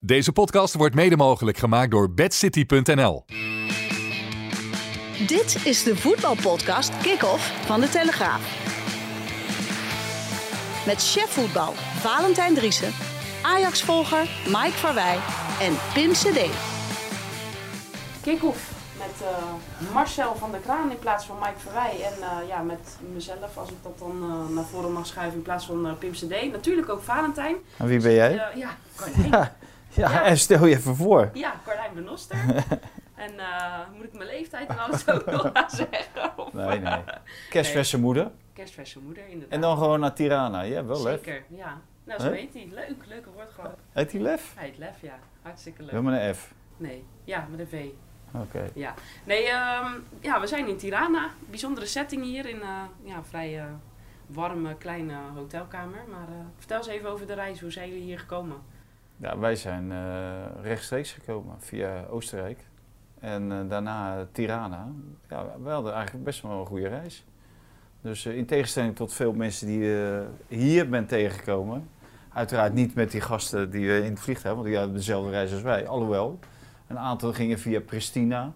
Deze podcast wordt mede mogelijk gemaakt door bedcity.nl. Dit is de voetbalpodcast Kick-Off van de Telegraaf. Met chef voetbal Valentijn Driessen, Ajax-volger Mike Verwij en Pim CD. kick-off met eh, Marcel van der Kraan in plaats van Mike Verwij. En eh, ja, met mezelf, als ik dat dan eh, naar voren mag schuiven, in plaats van eh, Pim CD. Natuurlijk ook Valentijn. En wie ben jij? Eh, ja, Cornijn. Ja, en stel je even voor. Ja, Cornijn Benoster. en eh, moet ik mijn leeftijd en alles ook nog gaan zeggen? Of, Nee, nee. Kerstverse moeder. Kerstverse moeder, inderdaad. En dan gewoon naar Tirana. Ja, wel lef. Zeker, ja. Nou, zo Hè? heet hij. Leuk, leuke woordgrap. Heet die lef? Hij heet Lef, ja. Hartstikke leuk. Wil met een F. Nee, ja, met een V. Oké. Ja, nee, ehm, ja, we zijn in Tirana. Bijzondere setting hier in eh ja, een vrij eh, warme, kleine hotelkamer. Maar vertel eens even over de reis. Hoe zijn jullie hier gekomen? Ja, wij zijn eh, rechtstreeks gekomen via Oostenrijk. En eh, daarna Tirana. Ja, we hadden eigenlijk best wel een goede reis. Dus eh, in tegenstelling tot veel mensen die je hier bent tegengekomen. Uiteraard niet met die gasten die we in het vliegtuig, want die hadden dezelfde reis als wij. Alhoewel, een aantal gingen via Pristina,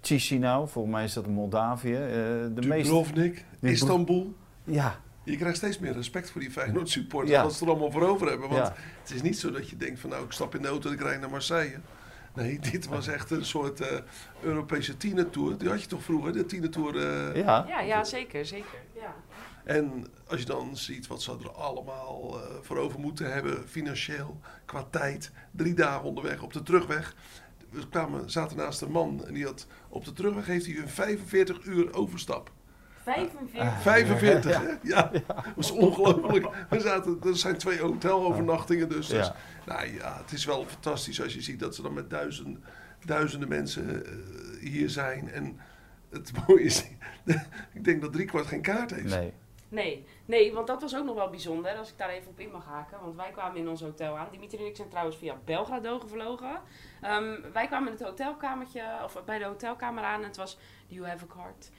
Chisinau, volgens mij is dat Moldavië. eh, de meeste. Dubrovnik, Die- Istanbul. Ja, Je krijgt steeds meer respect voor die Feyenoord supporters Ja. als ze er allemaal voor over hebben. Want ja. het is niet zo dat je denkt van nou ik stap in de auto en ik rijd naar Marseille. Nee, dit was echt een soort eh, Europese tienertour. Die had je toch vroeger, de tienertour. eh ja. Ja, ja zeker, zeker. Ja. En als je dan ziet wat ze er allemaal eh, voor over moeten hebben, financieel, qua tijd. Drie dagen onderweg, op de terugweg. We kwamen, zaten naast een man en die had op de terugweg heeft hij een 45 uur overstap. 45. 45, hè? Ja, dat was ongelooflijk. We zaten, er zijn twee hotelovernachtingen, dus, dus Ja. nou ja, het is wel fantastisch als je ziet dat ze dan met duizend, duizenden mensen eh, hier zijn. En het mooie is, ik denk dat driekwart geen kaart heeft. Nee. Nee, nee, want dat was ook nog wel bijzonder, als ik daar even op in mag haken. Want wij kwamen in ons hotel aan. Dimitri en ik zijn trouwens via Belgrado gevlogen. Ehm, wij kwamen in het hotelkamertje, of bij de hotelkamer aan en het was, do you have a card?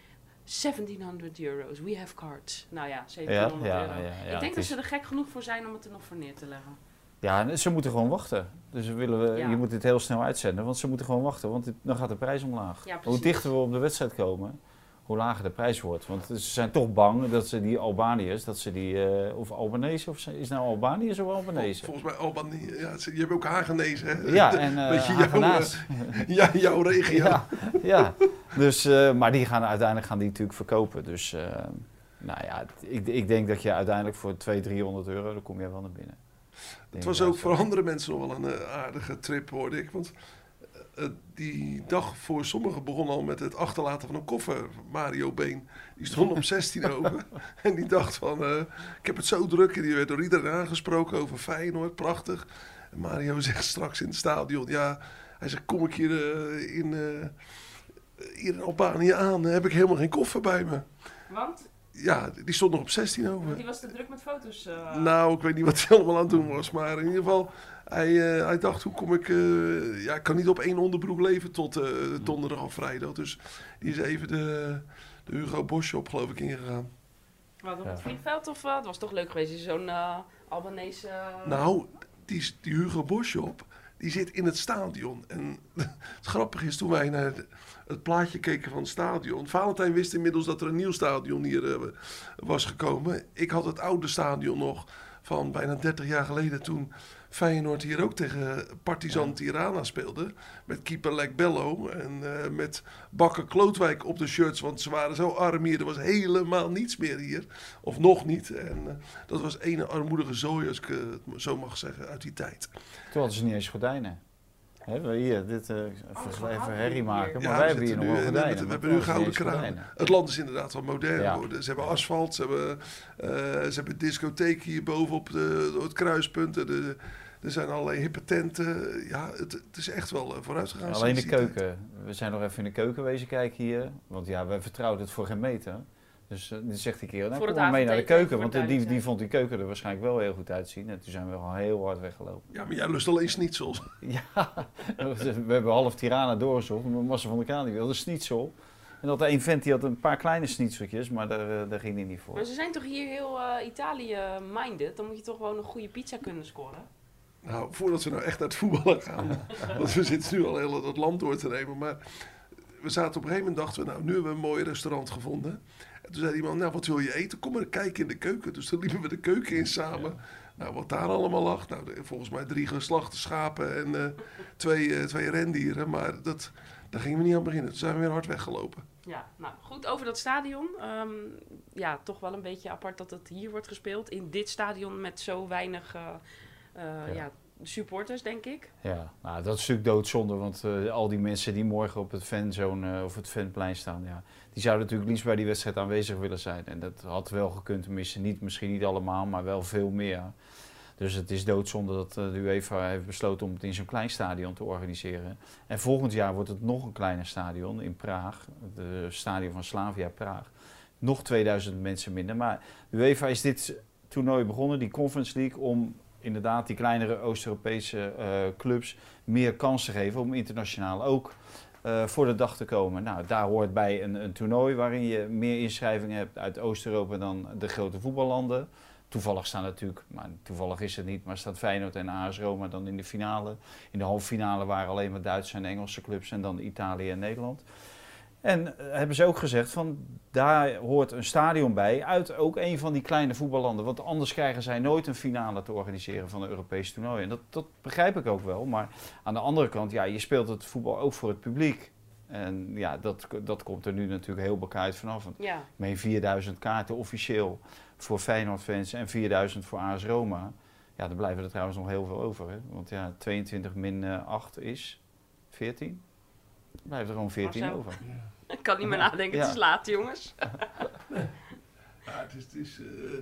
1700 euro's, we have cards. Nou ja, 1700 Ja, ja, euro. ja, ik denk dat ze er gek genoeg voor zijn om het er nog voor neer te leggen. Ja, en ze moeten gewoon wachten. Dus willen we, je moet dit heel snel uitzenden, want ze moeten gewoon wachten, want dit- dan gaat de prijs omlaag. Hoe dichter we op de wedstrijd komen, hoe lager de prijs wordt. Want ze zijn toch bang dat ze die Albaniërs, dat ze die, eh, of Albanese, of is het nou Albaniërs of Albanese? Volgens mij Albanië, ja, je hebt ook Hagenezen, hè? Ja, en eh beetje jouw, Hagenaars. Ja, jouw regio. Ja, ja. Dus, eh, maar die gaan uiteindelijk gaan die natuurlijk verkopen. Dus eh, nou ja, ik, ik denk dat je uiteindelijk voor 200, 300 euro, dan kom je wel naar binnen. Het was ook voor andere mensen nog wel een eh, aardige trip, hoorde ik. Want eh, eh, die dag voor sommigen begon al met het achterlaten van een koffer. Mario Been, die stond op 16 over. En die dacht van, eh, ik heb het zo druk. En die werd door iedereen aangesproken over Feyenoord, prachtig. En Mario zegt straks in het stadion, ja... Hij zegt, kom ik hier, eh, in, eh, hier in Albanië aan, heb ik helemaal geen koffer bij me. Want Ja, die stond nog op 16 over. die was te druk met foto's. eh. Nou, ik weet niet wat hij allemaal aan het doen was. Maar in ieder geval, hij, eh, hij dacht, hoe kom ik... eh, ja, ik kan niet op één onderbroek leven tot eh, donderdag of vrijdag. Dus die is even de, de Hugo Bosch op, geloof ik, ingegaan. Wat op het vliegveld of wat? Het was toch leuk geweest, zo'n eh Albanese... Nou, die, die Hugo Bosch op, die zit in het stadion. En het grappige is, toen wij naar de- het plaatje keken van het stadion... Valentijn wist inmiddels dat er een nieuw stadion hier was gekomen. Ik had het oude stadion nog van bijna 30 jaar geleden... toen Feyenoord hier ook tegen Partizan Tirana speelde. Met keeper Lek Bello en eh, met Bakker Klootwijk op de shirts. Want ze waren zo arm hier, er was helemaal niets meer hier. Of nog niet. En eh, dat was ene armoedige zooi, als ik het zo mag zeggen, uit die tijd. Toen hadden ze niet eens gordijnen. Hè, we hier, dit, eh, Oh, even, herrie maken. Maar wij hebben hier nog nu- we hebben- we hebben nu gouden kraan. Het land is inderdaad wel modern Ja. geworden. Ze hebben asfalt, ze hebben, eh, ze hebben een discotheek hier boven op de, het kruispunt. De, Er zijn allerlei hippe tenten. Ja, het, het is echt wel eh, vooruit gegaan. Alleen de tijd. keuken. We zijn nog even in de keuken wezen kijken hier. Want ja, we vertrouwden het voor geen meter. Dus eh, die zegt die keer, nou, kom het maar mee naar de keuken. Want het die, die vond die keuken er waarschijnlijk wel heel goed uitzien. En toen zijn we al heel hard weggelopen. Ja, maar jij lust alleen schnitzels. Ja, we hebben half Tirana doorgezocht. Maar Massa van der Kaan die wilde schnitzel. En dat een vent die had een paar kleine schnitzeltjes, maar daar, eh, daar ging hij niet voor. Maar ze zijn toch hier heel eh, Italië-minded? Dan moet je toch gewoon een goede pizza kunnen scoren? Nou, voordat we nou echt naar het voetballen gaan. want we zitten nu al heel dat land door te nemen. Maar we zaten op een gegeven moment, dachten we, nou, nu hebben we een mooi restaurant gevonden. En toen zei die man, nou, wat wil je eten? Kom maar kijken in de keuken. Dus toen liepen we de keuken in samen. Nou, wat daar allemaal lag. Nou, volgens mij drie geslachte schapen en eh, twee, eh, twee rendieren. Maar dat, daar gingen we niet aan beginnen. Toen zijn we weer hard weggelopen. Ja, nou goed over dat stadion. Ehm, ja, toch wel een beetje apart dat het hier wordt gespeeld. In dit stadion met zo weinig eh, eh, Ja. ja. Supporters, denk ik. Ja, nou, dat is natuurlijk doodzonde, want eh, al die mensen die morgen op het fanzone eh, of het fanplein staan, ja, die zouden natuurlijk liefst bij die wedstrijd aanwezig willen zijn. En dat had wel gekund, tenminste niet, misschien niet allemaal, maar wel veel meer. Dus het is doodzonde dat eh, de UEFA heeft besloten om het in zo'n klein stadion te organiseren. En volgend jaar wordt het nog een kleiner stadion in Praag, het stadion van Slavia Praag. Nog 2000 mensen minder. Maar de UEFA is dit toernooi begonnen, die Conference League, om inderdaad die kleinere Oost-Europese eh, clubs meer kans te geven om internationaal ook eh, voor de dag te komen. Nou, daar hoort bij een, een toernooi waarin je meer inschrijvingen hebt uit Oost-Europa dan de grote voetballanden. Toevallig staan natuurlijk, maar toevallig is het niet, maar staat Feyenoord en AS Roma dan in de finale. In de halve finale waren alleen maar Duitse en Engelse clubs en dan Italië en Nederland. En eh, hebben ze ook gezegd van daar hoort een stadion bij uit ook een van die kleine voetballanden. Want anders krijgen zij nooit een finale te organiseren van een Europees toernooi. En dat, dat begrijp ik ook wel. Maar aan de andere kant, ja, je speelt het voetbal ook voor het publiek. En ja, dat, dat komt er nu natuurlijk heel bekaaid vanaf. Ja, met 4000 kaarten officieel voor Feyenoord-fans en 4000 voor AS Roma. Ja, dan blijven er trouwens nog heel veel over. Hè? Want ja, 22 min eh, 8 is 14. Blijven er gewoon 14 Marcel. over. ik kan niet meer nadenken. Het is laat, jongens. Ja, het is, het is eh,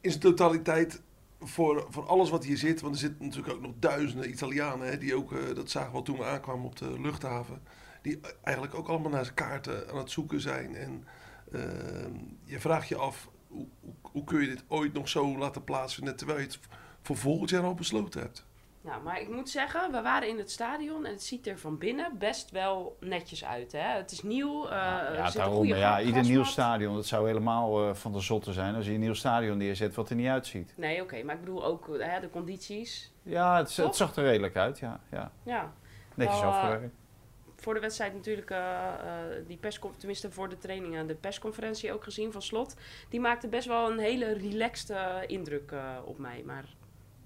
in zijn totaliteit voor, voor alles wat hier zit. Want er zitten natuurlijk ook nog duizenden Italianen. Hè, die ook, eh, dat zagen we al toen we aankwamen op de luchthaven. Die eigenlijk ook allemaal naar kaarten aan het zoeken zijn. En eh, je vraagt je af, hoe, hoe, hoe kun je dit ooit nog zo laten plaatsvinden. Terwijl je het voor volgend jaar al besloten hebt. Ja, maar ik moet zeggen, we waren in het stadion en het ziet er van binnen best wel netjes uit. Hè? Het is nieuw. er ja, zit een daarom. goede Ja, ieder nieuw stadion, dat zou helemaal eh, van de zotte zijn als je een nieuw stadion neerzet wat er niet uitziet. Nee, oké, maar ik bedoel ook eh, hè, de condities. Ja, het, zag er redelijk uit, ja. ja. Ja, Netjes Wel, afgewerkt. voor de wedstrijd natuurlijk, die tenminste voor de trainingen, de persconferentie ook gezien van Slot. Die maakte best wel een hele relaxed indruk op mij. Maar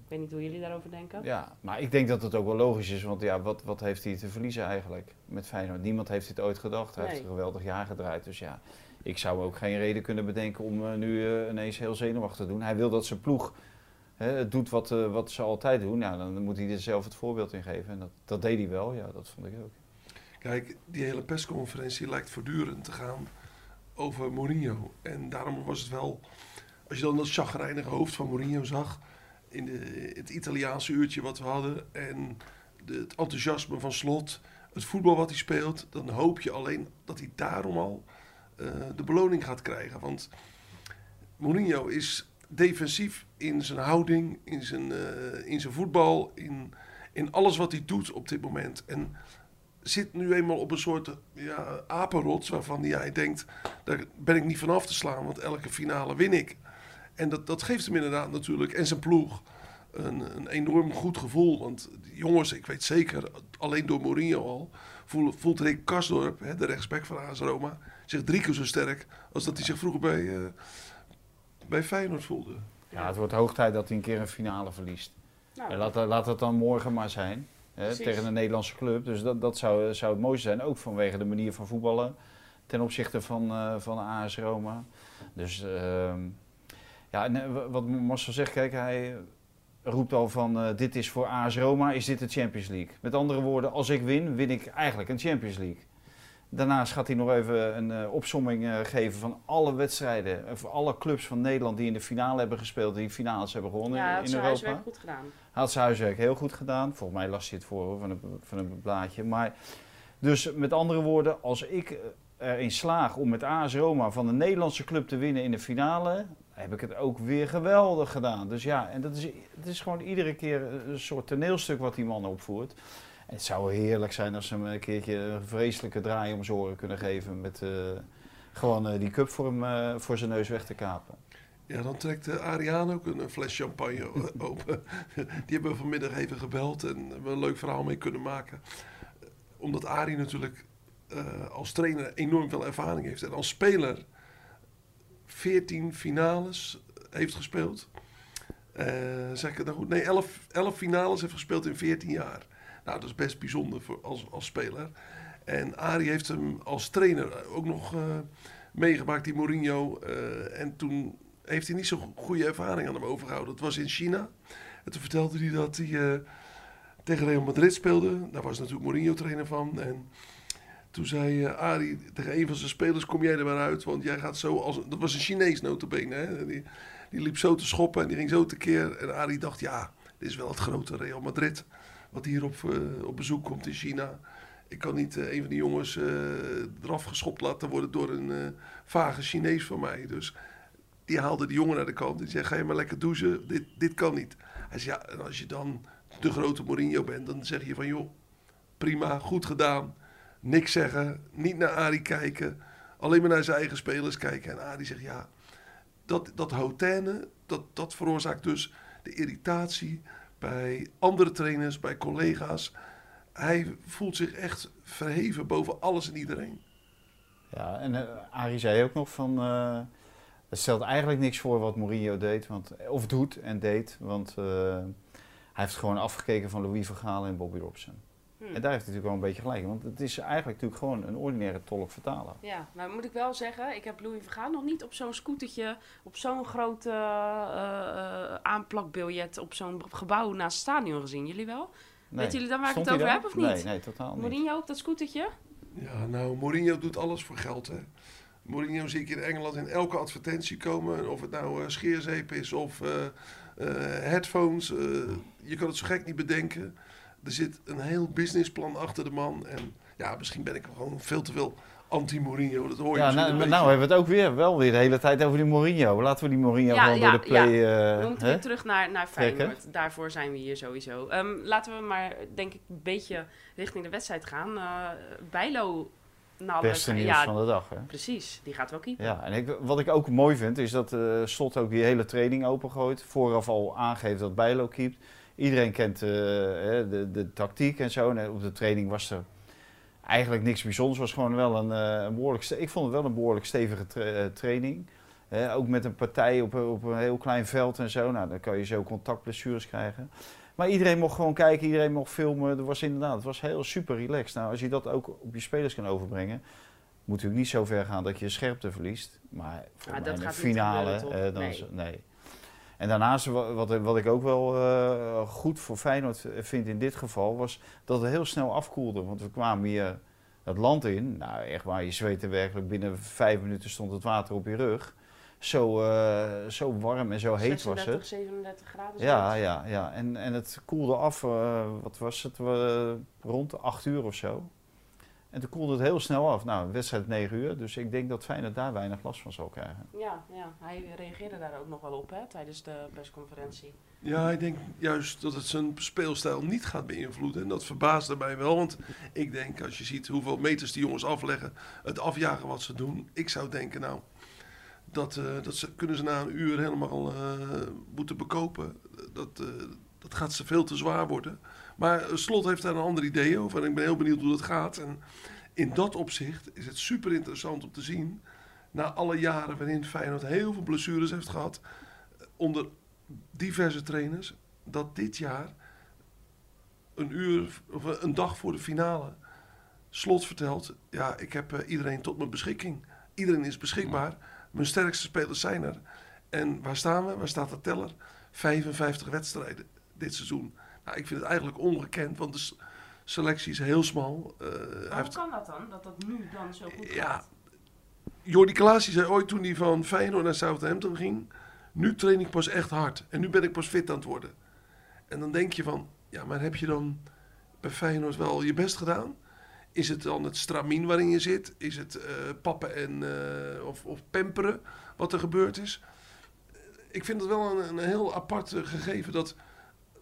ik weet niet hoe jullie daarover denken. Ja, maar ik denk dat het ook wel logisch is, want ja, wat, wat heeft hij te verliezen eigenlijk met Feyenoord? Niemand heeft dit ooit gedacht. Hij heeft een geweldig jaar gedraaid, dus ja, ik zou ook geen reden kunnen bedenken om eh, nu eh, ineens heel zenuwachtig te doen. Hij wil dat zijn ploeg hè, het doet wat, eh, wat ze altijd doen, ja, dan moet hij er zelf het voorbeeld in geven. En dat, dat deed hij wel, ja, dat vond ik ook. Kijk, die hele persconferentie lijkt voortdurend te gaan over Mourinho. En daarom was het wel, als je dan dat chagrijnige hoofd van Mourinho zag, in het Italiaanse uurtje wat we hadden, en het enthousiasme van Slot, het voetbal wat hij speelt, dan hoop je alleen dat hij daarom al eh, de beloning gaat krijgen. Want Mourinho is defensief in zijn houding, in zijn, eh, in zijn voetbal, in, in alles wat hij doet op dit moment. En zit nu eenmaal op een soort ja, apenrots waarvan hij denkt, daar ben ik niet van af te slaan, want elke finale win ik. En dat, dat geeft hem inderdaad natuurlijk, en zijn ploeg, een, een enorm goed gevoel. Want die jongens, ik weet zeker, alleen door Mourinho al, voelt, voelt Rick Karsdorp, hè, de rechtsback van AS Roma, zich drie keer zo sterk als dat hij zich vroeger bij, eh, bij Feyenoord voelde. Ja, het wordt hoog tijd dat hij een keer een finale verliest. Nou, En laat, dat- laat het dan morgen maar zijn. Hè, tegen een Nederlandse club. Dus dat, dat zou, zou het mooiste zijn. Ook vanwege de manier van voetballen. Ten opzichte van, eh, van AS Roma. Dus ehm, ja, en, eh, wa- wat Marcel zegt, kijk, hij roept al van eh, dit is voor AS Roma, is dit de Champions League. Met andere woorden, als ik win, win ik eigenlijk een Champions League. Daarnaast gaat hij nog even een uh, opsomming uh, geven van alle wedstrijden, van alle clubs van Nederland die in de finale hebben gespeeld, die finales hebben gewonnen ja, in, in Europa. Ja, goed gedaan. Hij had zijn huiswerk heel goed gedaan. Volgens mij las hij het voor van een, van een blaadje. Maar dus met andere woorden, als ik erin slaag om met AS Roma van een Nederlandse club te winnen in de finale, heb ik het ook weer geweldig gedaan. Dus ja, en dat is, het is gewoon iedere keer een soort toneelstuk wat die man opvoert. En het zou heerlijk zijn als ze hem een keertje een vreselijke draai om zijn oren kunnen geven met uh, gewoon uh, die cup voor hem uh, voor zijn neus weg te kapen. Ja, dan trekt uh, Ariane ook een, fles champagne open. Die hebben we vanmiddag even gebeld en we een leuk verhaal mee kunnen maken. Omdat Arie natuurlijk als trainer enorm veel ervaring heeft. En als speler 14 finales heeft gespeeld. Uh, zeg ik het nou goed? Nee, 11, 11 finales heeft gespeeld in 14 jaar. Nou, dat is best bijzonder voor, als, als speler. En Arie heeft hem als trainer ook nog uh, meegemaakt, die Mourinho. Uh, en toen heeft hij niet zo'n goede ervaring aan hem overgehouden. Dat was in China. En toen vertelde hij dat hij tegen Real Madrid speelde. Daar was natuurlijk Mourinho trainer van. En toen zei uh, Arie tegen een van zijn spelers, kom jij er maar uit. Want jij gaat zo als... Dat was een Chinees notabene. Hè? Die, die liep zo te schoppen en die ging zo tekeer. En Arie dacht, ja, dit is wel het grote Real Madrid. Wat hier op, uh, op bezoek komt in China. Ik kan niet uh, een van die jongens eraf geschopt laten worden door een vage Chinees van mij. Dus die haalde die jongen naar de kant. Die zei, ga je maar lekker douchen. Dit, dit kan niet. Hij zei, ja, en als je dan de grote Mourinho bent, dan zeg je van, joh, prima, goed gedaan. Niks zeggen, niet naar Arie kijken. Alleen maar naar zijn eigen spelers kijken. En Arie zegt, ja, dat, dat hautaine, dat, dat veroorzaakt dus de irritatie bij andere trainers, bij collega's. Hij voelt zich echt verheven boven alles en iedereen. Ja, en uh, Arie zei ook nog van... Uh, het stelt eigenlijk niks voor wat Mourinho deed, want, of doet en deed. Want uh, hij heeft gewoon afgekeken van Louis Vergaal en Bobby Robson. Hmm. En daar heeft hij natuurlijk wel een beetje gelijk in. Want het is eigenlijk natuurlijk gewoon een ordinaire tolk vertaler. Ja, nou moet ik wel zeggen, ik heb Louis Vergaal nog niet op zo'n scootertje, op zo'n groot uh, uh, aanplakbiljet op zo'n gebouw naast het stadion gezien. Jullie wel? Nee. Weten jullie dan waar Stond ik het over heb of niet? Nee, nee, totaal niet. Mourinho op dat scootertje? Ja, nou, Mourinho doet alles voor geld, hè. Mourinho zie ik in Engeland in elke advertentie komen. Of het nou uh, scheerzeep is of uh, uh, headphones. je kan het zo gek niet bedenken. Er zit een heel businessplan achter de man. En ja, misschien ben ik gewoon veel te veel anti-Mourinho. Dat hoor je Ja, nou, een nou hebben we het ook weer, wel weer de hele tijd over die Mourinho. Laten we die Mourinho Ja, gewoon ja, door de play... We eh, moeten hè? weer terug naar, naar Trekken. Feyenoord. Daarvoor zijn we hier sowieso. Ehm, laten we maar, denk ik, een beetje richting de wedstrijd gaan. Eh Bijlo... Nou, Beste nieuws ja, van de dag, hè? precies. Die gaat wel keeper. Ja, en ik, wat ik ook mooi vind, is dat eh Slot ook die hele training opengooit. Vooraf al aangeeft dat Bijlo keept. Iedereen kent eh, de, de tactiek en zo. En op de training was er eigenlijk niks bijzonders. Het was gewoon wel een, eh, een behoorlijk... Ik vond het wel een behoorlijk stevige tra- eh, training. Ook met een partij op, een- op een heel klein veld en zo. Nou, dan kan je zo contactblessures krijgen. Maar iedereen mocht gewoon kijken, iedereen mocht filmen. Er was inderdaad, het was heel super relaxed. Nou, als je dat ook op je spelers kan overbrengen, moet natuurlijk niet zo ver gaan dat je scherpte verliest. Maar voor Ah, mij dat in de finale, eh, dan Nee. is nee. En daarnaast, wa- wat, wat ik ook wel eh, goed voor Feyenoord vind in dit geval, was dat het heel snel afkoelde. Want we kwamen hier het land in. Nou, echt waar, je zweette werkelijk. Binnen vijf minuten stond het water op je rug. Zo, eh, zo warm en zo heet was 36, het. 37 graden. Ja, ja, ja. En, en het koelde af, eh, wat was het, rond 8 uur of zo. En toen koelde het heel snel af. Nou, wedstrijd 9 uur, dus ik denk dat Feyenoord daar weinig last van zal krijgen. Ja, ja, hij reageerde daar ook nog wel op hè, tijdens de persconferentie. Ja, ik denk juist dat het zijn speelstijl niet gaat beïnvloeden. En dat verbaasde mij wel. Want ik denk, als je ziet hoeveel meters die jongens afleggen, het afjagen wat ze doen. Ik zou denken, nou, dat, eh, dat ze, kunnen ze na een uur helemaal eh, moeten bekopen. Dat, eh, dat gaat ze veel te zwaar worden. Maar Slot heeft daar een ander idee over. En ik ben heel benieuwd hoe dat gaat. En in dat opzicht is het super interessant om te zien. Na alle jaren waarin Feyenoord heel veel blessures heeft gehad. eh, Onder diverse trainers. Dat dit jaar, een uur of een dag voor de finale, Slot vertelt: Ja, ik heb eh, iedereen tot mijn beschikking. Iedereen is beschikbaar. Mijn sterkste spelers zijn er. En waar staan we? Waar staat de teller? 55 wedstrijden dit seizoen. Nou, ik vind het eigenlijk ongekend, want de, selectie is heel smal. Eh, Maar heeft, hoe kan dat dan? Dat dat nu dan zo goed Ja. gaat? Jordi Klaas zei ooit toen hij van Feyenoord naar Southampton ging... Nu train ik pas echt hard. En nu ben ik pas fit aan het worden. En dan denk je van... Ja, maar heb je dan bij Feyenoord wel je best gedaan? Is het dan het stramien waarin je zit? Is het eh, pappen en, eh, of, of pamperen wat er gebeurd is? Ik vind het wel een, een heel apart eh, gegeven dat...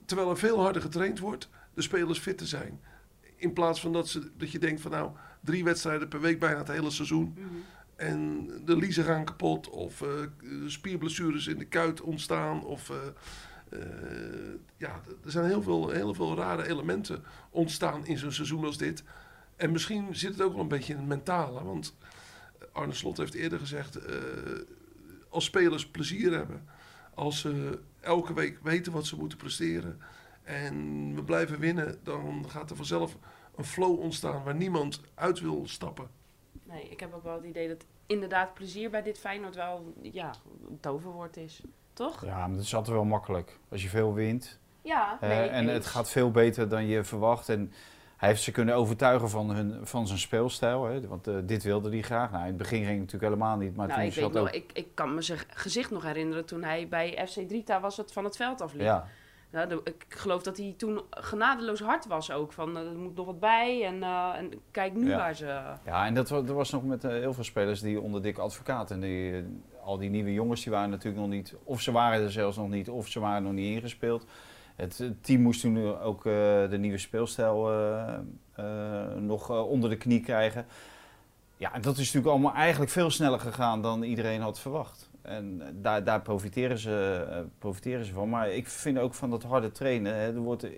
Terwijl er veel harder getraind wordt, de spelers fit te zijn. In plaats van dat, ze, dat je denkt van nou, drie wedstrijden per week bijna het hele seizoen. Mhm. En de liezen gaan kapot. Of eh, spierblessures in de kuit ontstaan. Of eh, eh, ja, er zijn heel veel, heel veel rare elementen ontstaan in zo'n seizoen als dit. En misschien zit het ook wel een beetje in het mentale. Want Arne Slot heeft eerder gezegd... als spelers plezier hebben... als ze elke week weten wat ze moeten presteren... en we blijven winnen... dan gaat er vanzelf een flow ontstaan... waar niemand uit wil stappen. Nee, ik heb ook wel het idee dat inderdaad plezier bij dit Feyenoord wel ja, een toverwoord is. Toch? Ja, maar dat is altijd wel makkelijk. Als je veel wint. Ja, eh, en eens. het gaat veel beter dan je verwacht. En hij heeft ze kunnen overtuigen van, hun, van zijn speelstijl. Hè? Want eh, dit wilde hij graag. Nou, in het begin ging het natuurlijk helemaal niet. Maar nou, toen ik, weet nog, ook... ik, ik kan me zijn gezicht nog herinneren toen hij bij FC Drita was het van het veld afliep. Ja, Nou, de- ik geloof dat hij toen genadeloos hard was ook. Van eh, er moet nog wat bij en, eh, en kijk nu Ja. waar ze... ja, en dat wa- was nog met heel veel spelers die onder dikke advocaat. En die, al die nieuwe jongens die waren natuurlijk nog niet... Of ze waren er zelfs nog niet, of ze waren nog niet ingespeeld. Het eh, team moest toen ook eh, de nieuwe speelstijl eh, eh, nog eh, onder de knie krijgen. Ja, en dat is natuurlijk allemaal eigenlijk veel sneller gegaan dan iedereen had verwacht. En eh, daar, daar profiteren, ze, eh, profiteren ze van. Maar ik vind ook van dat harde trainen. Hè, er wordt eh,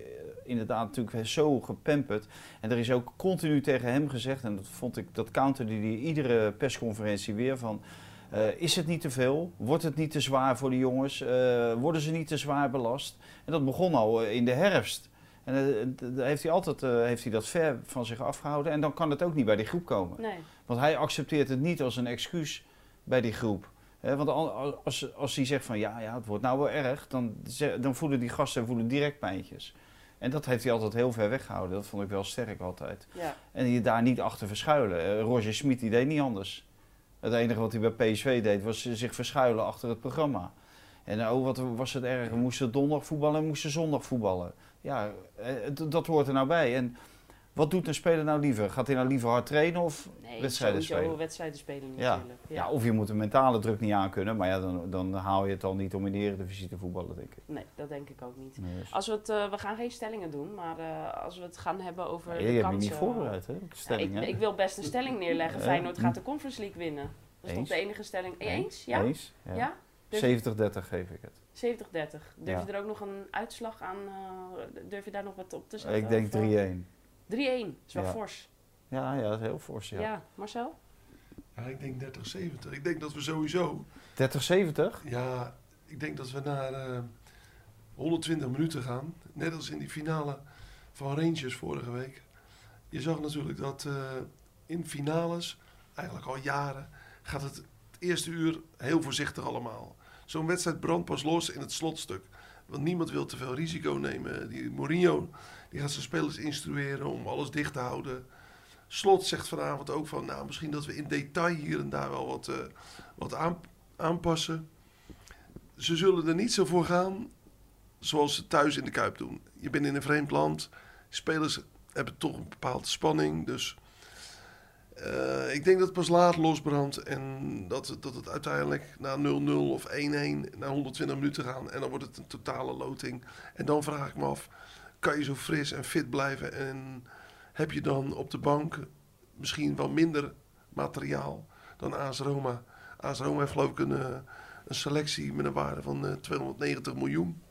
inderdaad natuurlijk zo gepamperd. En er is ook continu tegen hem gezegd, en dat vond ik, dat counterde hij iedere persconferentie weer van. Eh, is het niet te veel? Wordt het niet te zwaar voor de jongens? Eh, worden ze niet te zwaar belast? En dat begon al eh, in de herfst. En eh, d- d- heeft hij altijd heeft hij dat ver van zich afgehouden. En dan kan het ook niet bij die groep komen. Nee. Want hij accepteert het niet als een excuus bij die groep. Want al- als, als hij zegt van ja, ja, het wordt nou wel erg, dan, dan voelen die gasten voelen direct pijntjes. En dat heeft hij altijd heel ver weggehouden. Dat vond ik wel sterk altijd. Ja. En je daar niet achter verschuilen. Roger Smit die deed niet anders. Het enige wat hij bij PSV deed was zich verschuilen achter het programma. En oh, wat was het erg. We moesten donderdag voetballen en moesten zondag voetballen. Ja, eh, dat hoort er nou bij. En wat doet een speler nou liever? Gaat hij nou liever hard trainen of Nee, wedstrijden spelen? wedstrijden spelen Ja. natuurlijk. Ja. of je moet de mentale druk niet aankunnen. Maar ja, dan, dan haal je het al niet om in de Eredivisie te voetballen, denk ik. Nee, dat denk ik ook niet. Nee, dus- Als we, het, eh, we gaan geen stellingen doen, maar eh, als we het gaan hebben over Nee, de je hebt je kansen... niet voorbereid, hè? Ja, stelling, ik, hè? ik wil best een stelling neerleggen. Ja. Feyenoord gaat de Conference League winnen. Dat is toch de enige stelling. Eens? Ja? Eens? Ja. Ja? Durf- 70-30 geef ik het. 70-30. Durf Ja. je er ook nog een uitslag aan... eh, durf je daar nog wat op te zetten? Ik denk Of, eh, 3-1. 3-1. is wel Ja. fors. Ja, ja, dat is heel fors, Ja. ja. Marcel? Ja, ik denk 30-70. Ik denk dat we sowieso 30-70? Ja, ik denk dat we naar eh, 120 minuten gaan. Net als in die finale van Rangers vorige week. Je zag natuurlijk dat eh, in finales, eigenlijk al jaren, gaat het het eerste uur heel voorzichtig allemaal. Zo'n wedstrijd brandt pas los in het slotstuk. Want niemand wil te veel risico nemen. Die Mourinho die gaat zijn spelers instrueren om alles dicht te houden. Slot zegt vanavond ook van, nou, misschien dat we in detail hier en daar wel wat, eh, wat aan, aanpassen. Ze zullen er niet zo voor gaan zoals ze thuis in de Kuip doen. Je bent in een vreemd land. Spelers hebben toch een bepaalde spanning. Dus eh, ik denk dat het pas laat losbrandt. En dat, dat het uiteindelijk na 0-0 of 1-1 naar 120 minuten gaan. En dan wordt het een totale loting. En dan vraag ik me af, kan je zo fris en fit blijven? En heb je dan op de bank misschien wel minder materiaal dan AS Roma? AS Roma heeft geloof ik een, eh, een selectie met een waarde van eh, 290 miljoen.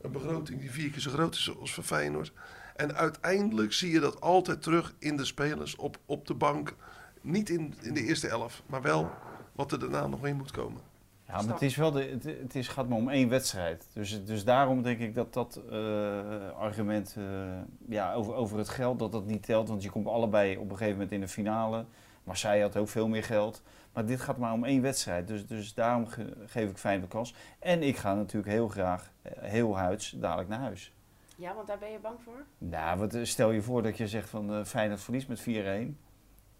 Een begroting die vier keer zo groot is als voor Feyenoord. En uiteindelijk zie je dat altijd terug in de spelers op, op de bank. Niet in, in de eerste elf, maar wel wat er daarna nog in moet komen. Ja, maar het, is wel de, het, het is, gaat maar om één wedstrijd. Dus, dus daarom denk ik dat dat eh, argument eh, ja, over, over het geld, dat dat niet telt. Want je komt allebei op een gegeven moment in de finale. Marseille had ook veel meer geld. Maar dit gaat maar om één wedstrijd. Dus, dus daarom ge- geef ik Feyenoord kans. En ik ga natuurlijk heel graag, eh, heel huids, dadelijk naar huis. Ja, want daar ben je bang voor? Nou, wat, stel je voor dat je zegt van uh, Feyenoord verliest met 4-1.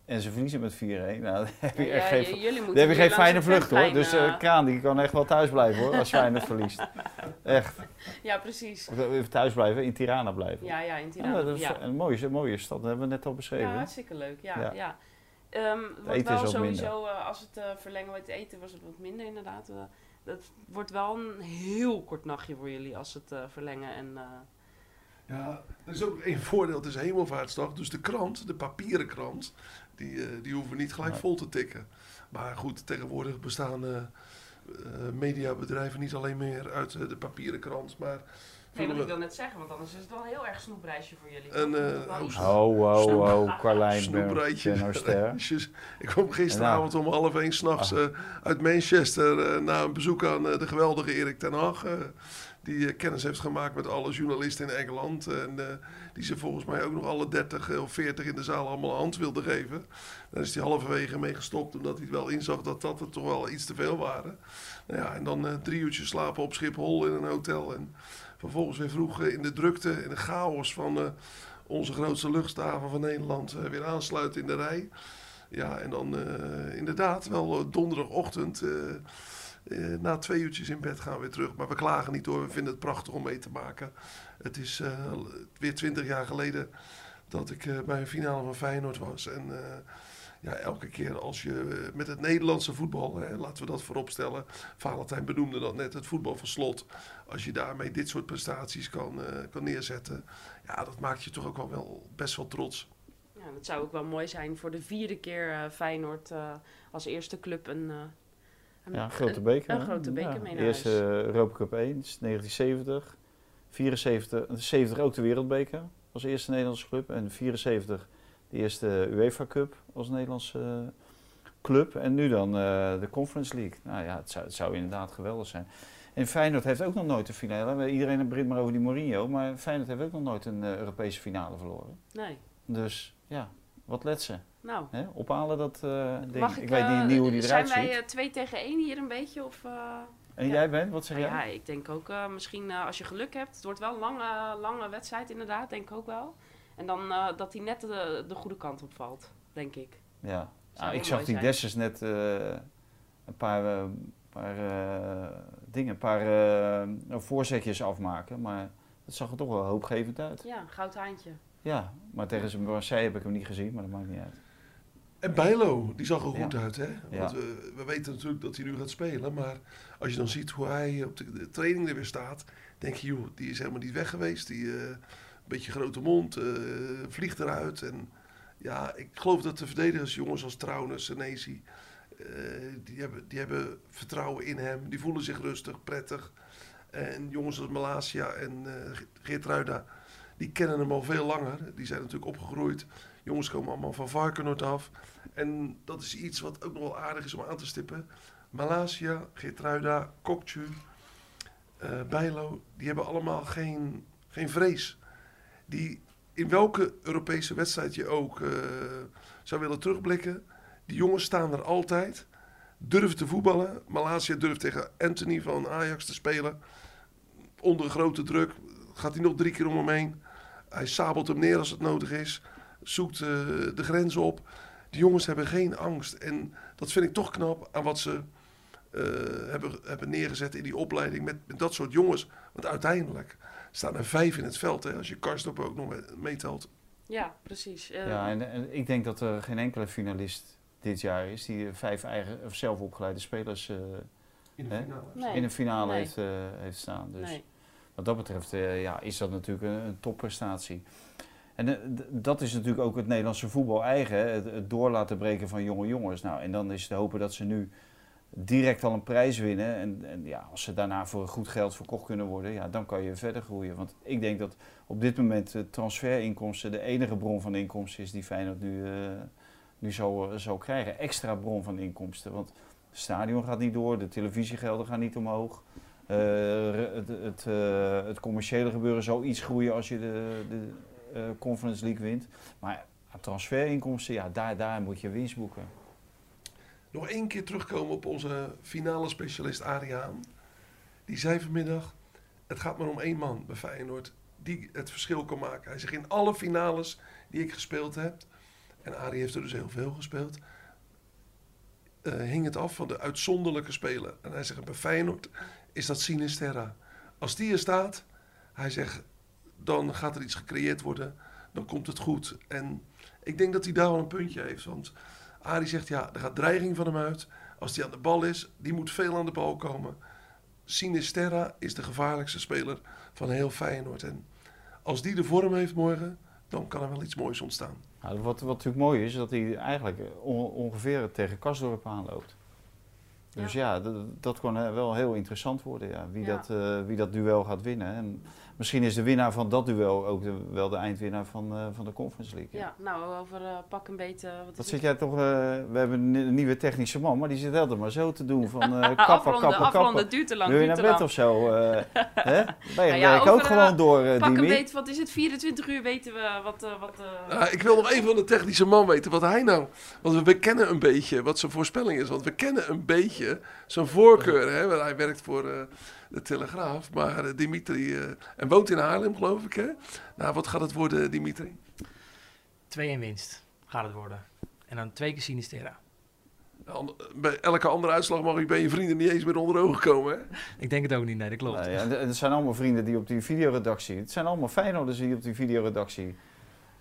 En ze verliezen met 4-1. Nou, dan heb je Ja, echt ja, geen, jullie dan heb je geen fijne vlucht hoor. Dus eh, eh, Kraan die kan echt wel thuis blijven hoor, als Feyenoord verliest. Echt. Ja, precies. Of Even thuis blijven, in Tirana blijven. Ja, ja, in Ja, Tirana. dat is Ja, een mooie, een mooie stad, dat hebben we net al beschreven. Ja, hartstikke leuk. Ja, Ja. ja. Ehm, wordt eten is wel wat sowieso, eh, als het eh, verlengen wordt, het eten was het wat minder inderdaad. Eh, dat wordt wel een heel kort nachtje voor jullie als het eh, verlengen. En, eh, Ja, er is ook één voordeel, het is hemelvaartsdag. Dus de krant, de papieren krant, die, eh, die hoeven niet gelijk vol te tikken. Maar goed, tegenwoordig bestaan eh, eh, mediabedrijven niet alleen meer uit de papieren krant, maar... nee, wat ik wil net zeggen, want anders is het wel een heel erg snoepreisje voor jullie. En, eh, wel oh, ho, Snoep- ho, Carlijn Snoepreitje. Ben Ster. reisjes. Ik kwam gisteravond om half één s'nachts Ah. uit Manchester eh, na een bezoek aan de geweldige Erik ten Hag. Eh, die eh, kennis heeft gemaakt met alle journalisten in Engeland. En eh, die ze volgens mij ook nog alle 30 of 40 in de zaal allemaal een hand wilde geven. Daar is hij halverwege mee gestopt omdat hij wel inzag dat dat er toch wel iets te veel waren. Nou ja, en dan eh, drie uurtjes slapen op Schiphol in een hotel. En vervolgens weer vroeg eh, in de drukte, in de chaos van... eh, onze grootste luchthaven van Nederland eh, weer aansluiten in de rij. Ja, en dan eh, inderdaad wel eh, donderdagochtend eh, na twee uurtjes in bed gaan we weer terug. Maar we klagen niet hoor, we vinden het prachtig om mee te maken. Het is eh, weer twintig jaar geleden dat ik eh, bij een finale van Feyenoord was. En ja, elke keer als je met het Nederlandse voetbal, laten we dat voorop stellen. Valentijn benoemde dat net, het voetbal van slot. Als je daarmee dit soort prestaties kan, kan neerzetten. Ja, dat maakt je toch ook wel, wel best wel trots. Ja, dat zou ook wel mooi zijn voor de vierde keer Feyenoord als eerste club een, Ja, grote beker. Een grote beker Ja, mee naar Eerste huis. Europa Cup 1, is 1970. 74, 70 ook de Wereldbeker als eerste Nederlandse club. En 74 de eerste UEFA Cup als Nederlandse eh, club. En nu dan eh, de Conference League. Nou ja, het zou, het zou inderdaad geweldig zijn. En Feyenoord heeft ook nog nooit een finale. Iedereen begint maar over die Mourinho. Maar Feyenoord heeft ook nog nooit een eh, Europese finale verloren. Nee, Dus ja, wat let ze. nou. Hè? Ophalen dat eh, ding. Mag ik, ik, weet eh, niet, niet hoe die Zijn eruit ziet. wij eh, twee tegen één hier een beetje? Of, en ja. jij bent, wat zeg nou jij? ja, ik denk ook misschien als je geluk hebt. Het wordt wel een lange, lange wedstrijd inderdaad, denk ik ook wel. En dan dat hij net de, de goede kant op valt, denk ik. Ja, Ah, ik zag die zijn. Dessers net een paar, paar dingen, een paar voorzetjes afmaken, maar dat zag er toch wel hoopgevend uit. Ja, goud haantje. Ja, maar tegen zijn Marseille heb ik hem niet gezien, maar dat maakt niet uit. En Bijlo, die zag er goed Ja. uit, hè? Want Ja. we, we weten natuurlijk dat hij nu gaat spelen. Maar als je dan ziet hoe hij op de, training er weer staat, denk je, joh, die is helemaal niet weg geweest. Die eh beetje grote mond, eh, vliegt eruit. En ja, ik geloof dat de verdedigers, jongens als Trauner, Senesi, eh, die, hebben, die hebben vertrouwen in hem. Die voelen zich rustig, prettig. En jongens als Malasia en Geert Ruida, die kennen hem al veel langer. Die zijn natuurlijk opgegroeid. Jongens komen allemaal van Varkenoord af. En dat is iets wat ook nog wel aardig is om aan te stippen. Malasia, Geertruida, Kokchu, eh Bijlo, die hebben allemaal geen, geen vrees. Die in welke Europese wedstrijd je ook eh, zou willen terugblikken, die jongens staan er altijd, durven te voetballen. Malasia durft tegen Anthony van Ajax te spelen. Onder grote druk gaat hij nog drie keer om hem heen. Hij sabelt hem neer als het nodig is. Zoekt eh, de grens op. Die jongens hebben geen angst. En dat vind ik toch knap aan wat ze eh, hebben, hebben neergezet in die opleiding met, met dat soort jongens. Want uiteindelijk staan er vijf in het veld. Hè, als je Karstop ook nog mee- meetelt. Ja, precies. Eh, Ja, en, en ik denk dat er geen enkele finalist dit jaar is die vijf eigen, of zelf opgeleide spelers eh, In de Hè? finale. nee, in een finale Nee. heeft, eh, heeft staan. Dus nee. Wat dat betreft eh, ja, is dat natuurlijk een, topprestatie. En eh, dat is natuurlijk ook het Nederlandse voetbal eigen. Het, het door laten breken van jonge jongens. Nou, en dan is te hopen dat ze nu direct al een prijs winnen. En, en ja, als ze daarna voor goed geld verkocht kunnen worden, ja, dan kan je verder groeien. Want ik denk dat op dit moment transferinkomsten de enige bron van inkomsten is die Feyenoord nu, eh, nu zal, zal krijgen. Extra bron van inkomsten. Want het stadion gaat niet door, de televisiegelden gaan niet omhoog. Eh, het, het, eh, het commerciële gebeuren zal iets groeien als je de, de eh, Conference League wint. Maar transferinkomsten, ja, daar, daar moet je winst boeken. Nog één keer terugkomen op onze finale specialist Ariaan. Die zei vanmiddag, het gaat maar om één man bij Feyenoord. die het verschil kan maken. Hij zegt in alle finales die ik gespeeld heb, en Arie heeft er dus heel veel gespeeld, hing het af van de uitzonderlijke speler. En hij zegt bij Feyenoord is dat Sinisterra. Als die er staat, hij zegt, dan gaat er iets gecreëerd worden, dan komt het goed. En ik denk dat hij daar wel een puntje heeft, want Arie zegt ja, er gaat dreiging van hem uit. Als hij aan de bal is, die moet veel aan de bal komen. Sinisterra is de gevaarlijkste speler van heel Feyenoord. En als die de vorm heeft morgen, dan kan er wel iets moois ontstaan. Nou, wat, wat natuurlijk mooi is, is dat hij eigenlijk on- ongeveer tegen Kasdorp aanloopt. Dus ja, dat, dat kan eh, wel heel interessant worden, ja, wie, Ja. Dat, eh, wie dat duel gaat winnen. En misschien is de winnaar van dat duel ook de- wel de eindwinnaar van, eh, van de Conference League. Ja, nou, over eh, pak een beetje... Wat Wat zit jij toch, eh, we hebben een, nieuwe technische man, maar die zit altijd maar zo te doen van eh kappa, afronden, kappa, afronden, kappa. duurt te lang, Wil je duurt naar bed of zo? eh hè? Wij Nou ja, werken ook gewoon door, Pak een beetje, wat is het, 24 uur weten we wat... eh, wat ik wil nog even van de technische man weten wat hij nou. Want we kennen een beetje wat zijn voorspelling is. Want we kennen een beetje zijn voorkeur. Hè? Want hij werkt voor eh, de Telegraaf. Maar eh, Dimitri. eh, en woont in Haarlem, geloof ik. Hè? Nou, wat gaat het worden, Dimitri? 2-1 winst gaat het worden. En dan twee keer Sinisterra. An- Bij elke andere uitslag mag ik bij je vrienden niet eens meer onder ogen komen. Hè? Ik denk het ook niet, nee, dat klopt. Nou en het zijn allemaal vrienden die op die videoredactie. Het zijn allemaal Feyenoorders die op die videoredactie. er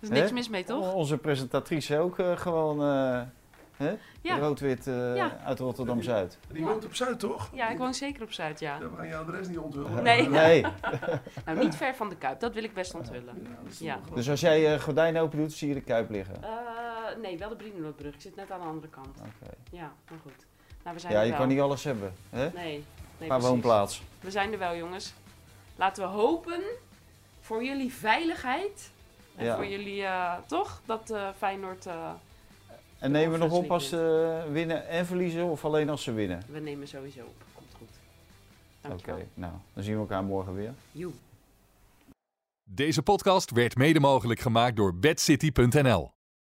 is niks mis mee, toch? Onze presentatrice ook eh, gewoon eh, hè? Ja. rood-wit eh, Ja. uit Rotterdam-Zuid. Die woont op Zuid, toch? Ja, ik woon zeker op Zuid, ja. Ja, we gaan je adres niet onthullen. Nee. Nee. Nou, niet ver van de Kuip, dat wil ik best onthullen. Ja. Dus als jij eh gordijnen open doet, zie je de kuip liggen. Eh, nee, wel de Brienenoordbrug. Ik zit net aan de andere kant. Oké. Ja, maar goed. Nou, we zijn Ja, er je wel. kan niet alles hebben. Hè? Nee, nee precies. woonplaats. We zijn er wel, jongens. Laten we hopen voor jullie veiligheid. En Ja. voor jullie, eh, toch? Dat eh, Feyenoord... eh, En nemen we nog op als ze winnen en verliezen of alleen als ze winnen? we nemen sowieso op. Komt goed. Oké, nou, dan zien we elkaar morgen weer. Joe. Deze podcast werd mede mogelijk gemaakt door bedcity.nl.